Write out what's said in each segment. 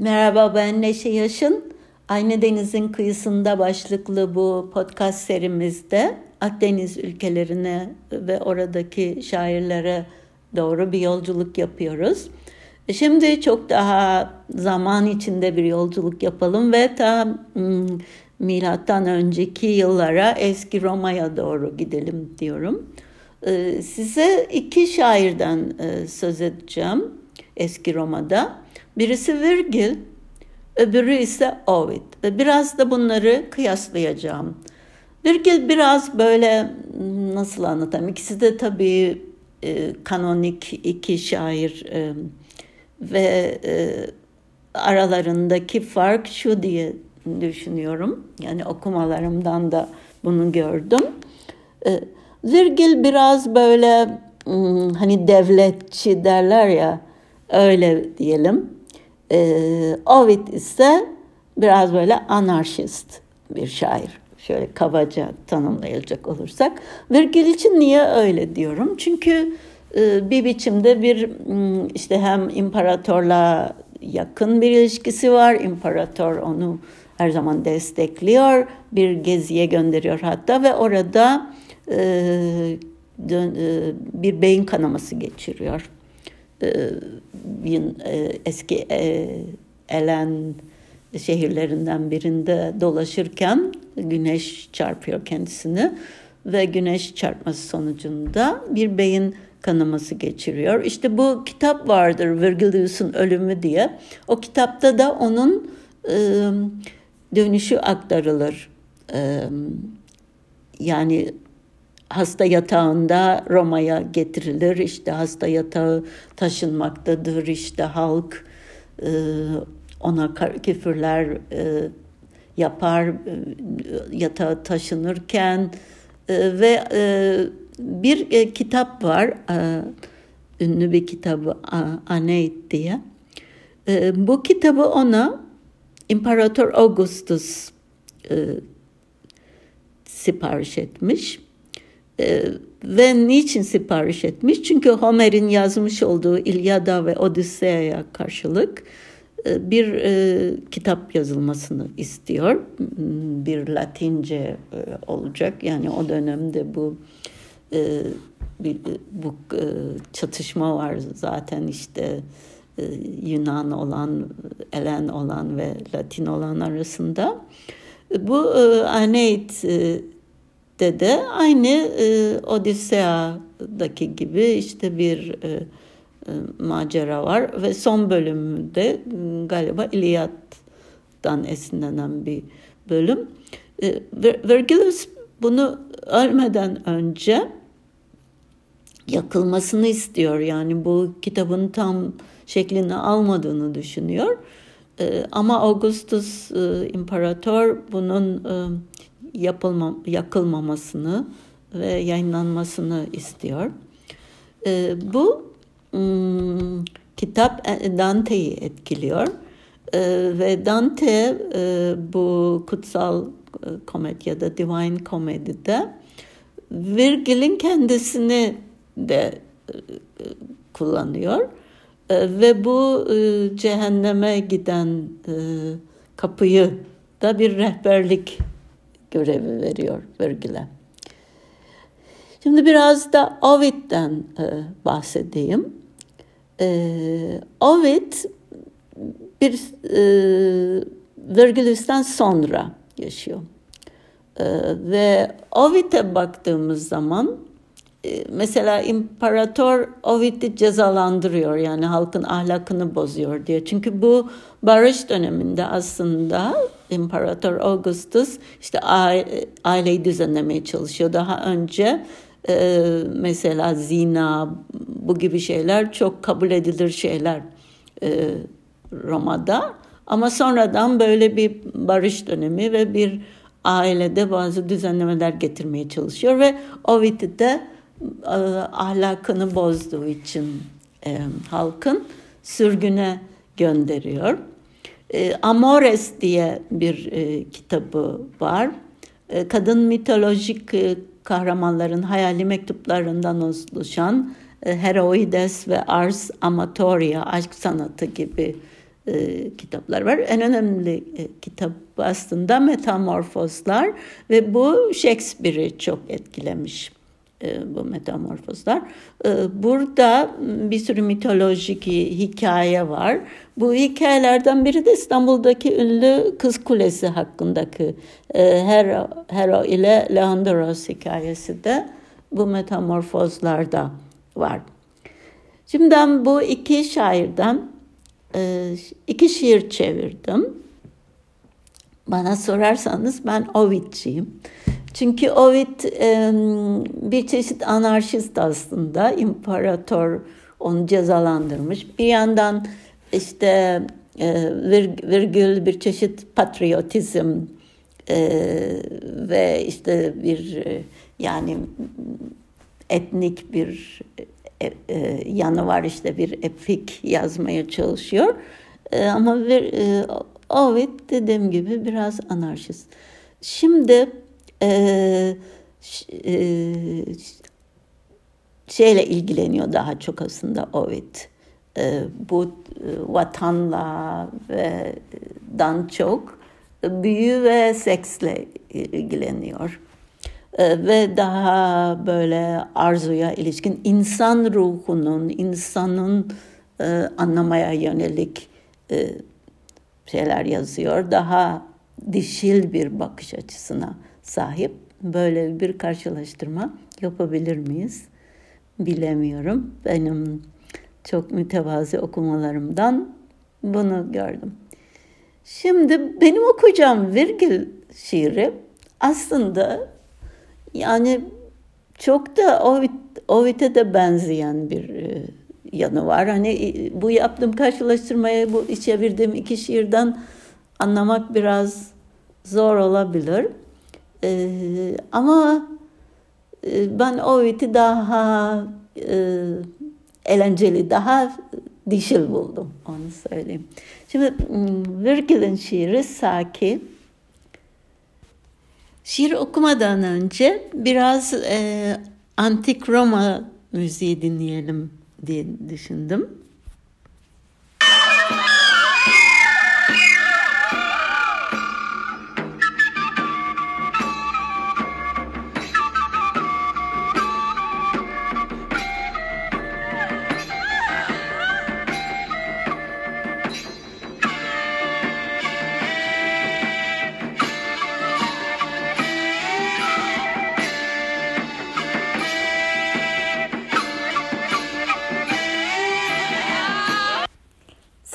Merhaba ben Neşe Yaşın. Aynı Deniz'in kıyısında başlıklı bu podcast serimizde Akdeniz ülkelerine ve oradaki şairlere doğru bir yolculuk yapıyoruz. E, şimdi çok daha zaman içinde bir yolculuk yapalım ve ta hmm, milattan önceki yıllara eski Roma'ya doğru gidelim diyorum. E, size iki şairden e, söz edeceğim eski Roma'da. Birisi Virgil, öbürü ise Ovid. Ve biraz da bunları kıyaslayacağım. Virgil biraz böyle nasıl anlatayım? İkisi de tabii e, kanonik iki şair e, ve e, aralarındaki fark şu diye düşünüyorum. Yani okumalarımdan da bunu gördüm. E, Virgil biraz böyle hmm, hani devletçi derler ya öyle diyelim. E, Ovid ise biraz böyle anarşist bir şair. Şöyle kabaca tanımlayacak olursak. Virgil için niye öyle diyorum? Çünkü e, bir biçimde bir işte hem imparatorla yakın bir ilişkisi var. İmparator onu her zaman destekliyor. Bir geziye gönderiyor hatta ve orada e, e, bir beyin kanaması geçiriyor. E, eski e, Elen şehirlerinden birinde dolaşırken güneş çarpıyor kendisini ve güneş çarpması sonucunda bir beyin kanaması geçiriyor. İşte bu kitap vardır Virgilius'un ölümü diye. O kitapta da onun e, dönüşü aktarılır. E, yani hasta yatağında Roma'ya getirilir. İşte hasta yatağı taşınmaktadır. İşte halk e, ona küfürler e, yapar e, yatağı taşınırken e, ve e, bir e, kitap var e, ünlü bir kitabı Aneid diye. E, bu kitabı ona İmparator Augustus e, sipariş etmiş. E, ve niçin sipariş etmiş? Çünkü Homer'in yazmış olduğu İlyada ve Odisea'ya karşılık e, bir e, kitap yazılmasını istiyor. Bir Latince e, olacak. Yani o dönemde bu e, bir, bu e, çatışma var zaten işte e, Yunan olan, Elen olan ve Latin olan arasında. Bu e, Aeneid e, de de aynı e, Odisea'daki gibi işte bir e, e, macera var ve son bölümde galiba İlyad'dan esinlenen bir bölüm. E, Vergilius bunu ölmeden önce yakılmasını istiyor. Yani bu kitabın tam şeklini almadığını düşünüyor. E, ama Augustus e, imparator bunun e, yapılma, yakılmamasını ve yayınlanmasını istiyor. E, bu hmm, kitap Dante'yi etkiliyor. E, ve Dante e, bu kutsal e, komedyada, Divine Comedy'de Virgil'in kendisini de e, kullanıyor. E, ve bu e, cehenneme giden kapıyı da bir rehberlik görevi veriyor Virgil'e. Şimdi biraz da Ovid'den e, bahsedeyim. E, Ovid bir e, Virgilius'tan sonra yaşıyor. E, ve Ovid'e baktığımız zaman e, mesela imparator Ovid'i cezalandırıyor yani halkın ahlakını bozuyor diye. Çünkü bu barış döneminde aslında imparator Augustus işte aileyi düzenlemeye çalışıyor. Daha önce e, mesela zina bu gibi şeyler çok kabul edilir şeyler e, Roma'da. Ama sonradan böyle bir barış dönemi ve bir ailede bazı düzenlemeler getirmeye çalışıyor ve Ovid'i de e, ahlakını bozduğu için e, halkın sürgüne gönderiyor. E, Amores diye bir e, kitabı var. E, kadın mitolojik e, kahramanların hayali mektuplarından oluşan e, Heroides ve Ars Amatoria, aşk sanatı gibi e, kitaplar var. En önemli e, kitap aslında Metamorfozlar ve bu Shakespeare'i çok etkilemiş bu metamorfozlar. E, burada bir sürü mitolojik hikaye var. Bu hikayelerden biri de İstanbul'daki ünlü Kız Kulesi hakkındaki e, Hero, Hero ile Leandros hikayesi de bu metamorfozlarda var. Şimdi ben bu iki şairden iki şiir çevirdim. Bana sorarsanız ben Ovid'ciyim. Çünkü Ovid bir çeşit anarşist aslında. İmparator onu cezalandırmış. Bir yandan işte virgül bir çeşit patriotizm ve işte bir yani etnik bir yanı var işte bir epik yazmaya çalışıyor. Ama bir, Ovid dediğim gibi biraz anarşist. Şimdi e, şeyle ilgileniyor daha çok aslında Ovid. E, bu e, vatanla ve dan çok büyü ve seksle ilgileniyor. E, ve daha böyle arzuya ilişkin insan ruhunun, insanın e, anlamaya yönelik e, şeyler yazıyor. Daha dişil bir bakış açısına sahip. Böyle bir karşılaştırma yapabilir miyiz? Bilemiyorum. Benim çok mütevazi okumalarımdan bunu gördüm. Şimdi benim okuyacağım virgül şiiri aslında yani çok da Ovid, Ovid'e de benzeyen bir e, yanı var. Hani e, bu yaptığım karşılaştırmayı, bu çevirdiğim iki şiirden anlamak biraz zor olabilir. Ee, ama e, ben Ovid'i daha e, eğlenceli, daha dişil buldum onu söyleyeyim. Şimdi Virgil'in şiiri Saki. Şiir okumadan önce biraz e, antik Roma müziği dinleyelim diye düşündüm.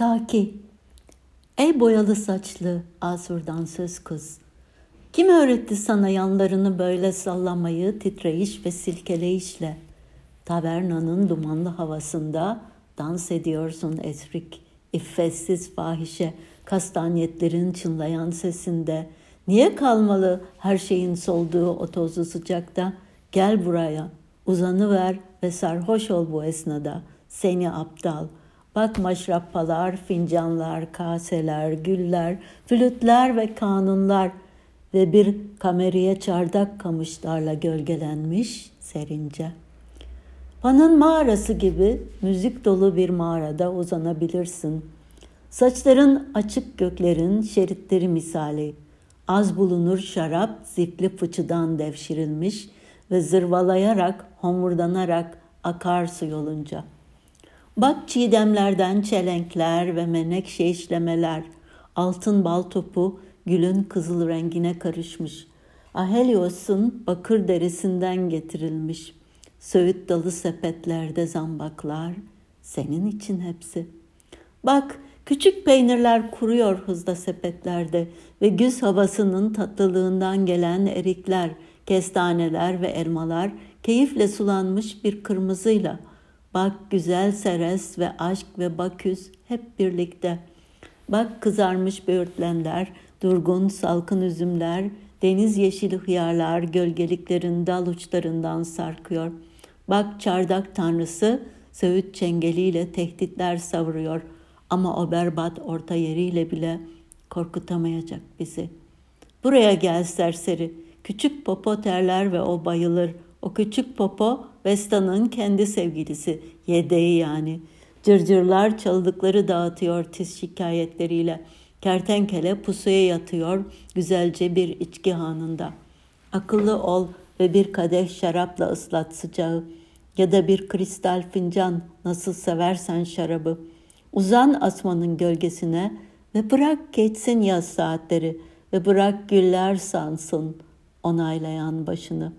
Saki Ey boyalı saçlı Asur'dan söz kız. Kim öğretti sana yanlarını böyle sallamayı titreyiş ve silkeleyişle? Tavernanın dumanlı havasında dans ediyorsun esrik, iffetsiz fahişe, kastaniyetlerin çınlayan sesinde. Niye kalmalı her şeyin solduğu o tozlu sıcakta? Gel buraya, uzanıver ve sarhoş ol bu esnada. Seni aptal.'' Bak maşrappalar, fincanlar, kaseler, güller, flütler ve kanunlar ve bir kameriye çardak kamışlarla gölgelenmiş serince. Pan'ın mağarası gibi müzik dolu bir mağarada uzanabilirsin. Saçların açık göklerin şeritleri misali. Az bulunur şarap zifli fıçıdan devşirilmiş ve zırvalayarak, homurdanarak akar su yolunca.'' Bak çiğdemlerden çelenkler ve menekşe işlemeler, altın bal topu gülün kızıl rengine karışmış. Ahelios'un bakır derisinden getirilmiş. Söğüt dalı sepetlerde zambaklar, senin için hepsi. Bak küçük peynirler kuruyor hızla sepetlerde ve güz havasının tatlılığından gelen erikler, kestaneler ve elmalar keyifle sulanmış bir kırmızıyla.'' Bak güzel Seres ve aşk ve Baküs hep birlikte. Bak kızarmış böğürtlenler, durgun salkın üzümler, deniz yeşili hıyarlar gölgeliklerin dal uçlarından sarkıyor. Bak çardak tanrısı Söğüt çengeliyle tehditler savuruyor ama o berbat orta yeriyle bile korkutamayacak bizi. Buraya gel serseri, küçük popo terler ve o bayılır. O küçük popo Vesta'nın kendi sevgilisi, yedeği yani. Cırcırlar çaldıkları dağıtıyor tiz şikayetleriyle. Kertenkele pusuya yatıyor güzelce bir içki hanında. Akıllı ol ve bir kadeh şarapla ıslat sıcağı ya da bir kristal fincan nasıl seversen şarabı. Uzan asmanın gölgesine ve bırak geçsin yaz saatleri ve bırak güller sansın onaylayan başını.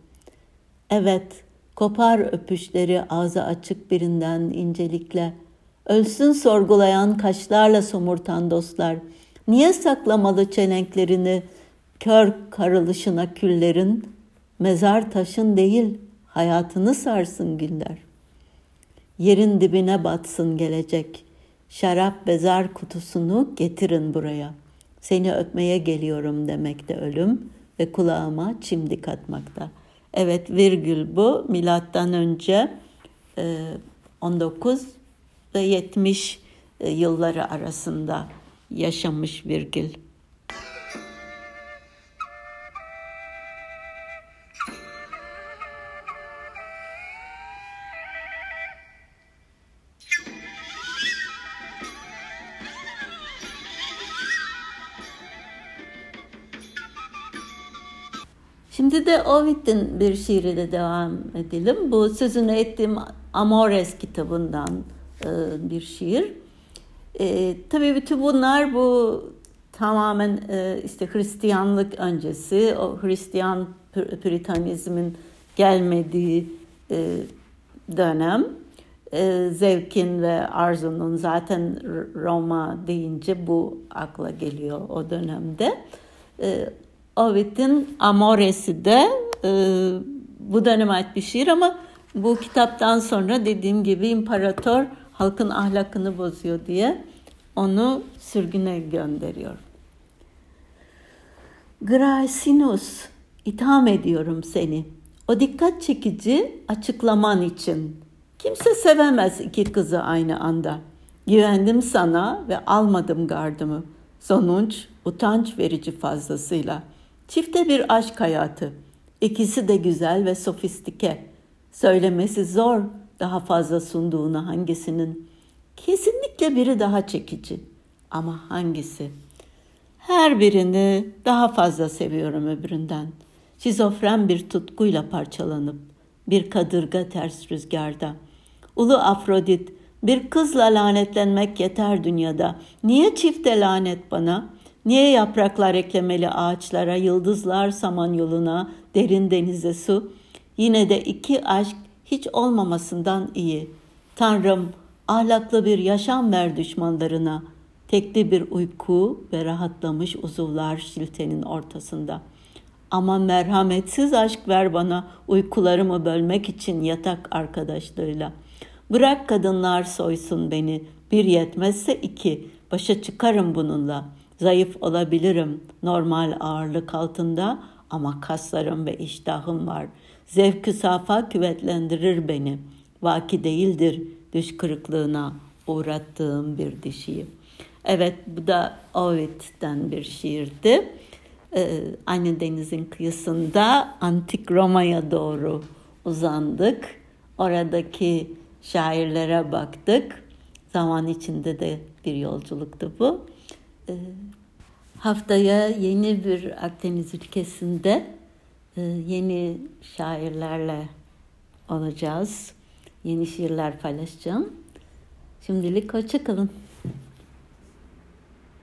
Evet, kopar öpüşleri ağzı açık birinden incelikle. Ölsün sorgulayan kaşlarla somurtan dostlar. Niye saklamalı çelenklerini kör karılışına küllerin? Mezar taşın değil, hayatını sarsın güller. Yerin dibine batsın gelecek. Şarap ve zar kutusunu getirin buraya. Seni öpmeye geliyorum demekte ölüm ve kulağıma çimdik atmakta. Evet virgül bu milattan önce 19 ve 70 yılları arasında yaşamış virgül. Ovid'in bir şiiriyle devam edelim. Bu sözünü ettiğim Amores kitabından e, bir şiir. E, tabii bütün bunlar bu tamamen e, işte Hristiyanlık öncesi, o Hristiyan Püritanizmin gelmediği e, dönem. E, zevkin ve arzunun zaten Roma deyince bu akla geliyor o dönemde. E, Ovid'in Amores'i de bu döneme ait bir şiir ama bu kitaptan sonra dediğim gibi imparator halkın ahlakını bozuyor diye onu sürgüne gönderiyor. Gracinus, itham ediyorum seni. O dikkat çekici açıklaman için. Kimse sevemez iki kızı aynı anda. Güvendim sana ve almadım gardımı. Sonuç utanç verici fazlasıyla. Çifte bir aşk hayatı. İkisi de güzel ve sofistike. Söylemesi zor daha fazla sunduğunu hangisinin. Kesinlikle biri daha çekici. Ama hangisi? Her birini daha fazla seviyorum öbüründen. Şizofren bir tutkuyla parçalanıp bir kadırga ters rüzgarda. Ulu Afrodit bir kızla lanetlenmek yeter dünyada. Niye çifte lanet bana?'' Niye yapraklar eklemeli ağaçlara, yıldızlar saman yoluna, derin denize su? Yine de iki aşk hiç olmamasından iyi. Tanrım, ahlaklı bir yaşam ver düşmanlarına. Tekli bir uyku ve rahatlamış uzuvlar şiltenin ortasında. Ama merhametsiz aşk ver bana uykularımı bölmek için yatak arkadaşlığıyla. Bırak kadınlar soysun beni, bir yetmezse iki, başa çıkarım bununla.'' Zayıf olabilirim normal ağırlık altında ama kaslarım ve iştahım var. Zevkü safa küvetlendirir beni. Vaki değildir düş kırıklığına uğrattığım bir dişiyi. Evet bu da Ovid'den bir şiirdi. Ee, aynı denizin kıyısında antik Roma'ya doğru uzandık. Oradaki şairlere baktık. Zaman içinde de bir yolculuktu bu. Ee, haftaya yeni bir Akdeniz ülkesinde e, yeni şairlerle olacağız. Yeni şiirler paylaşacağım. Şimdilik hoşçakalın.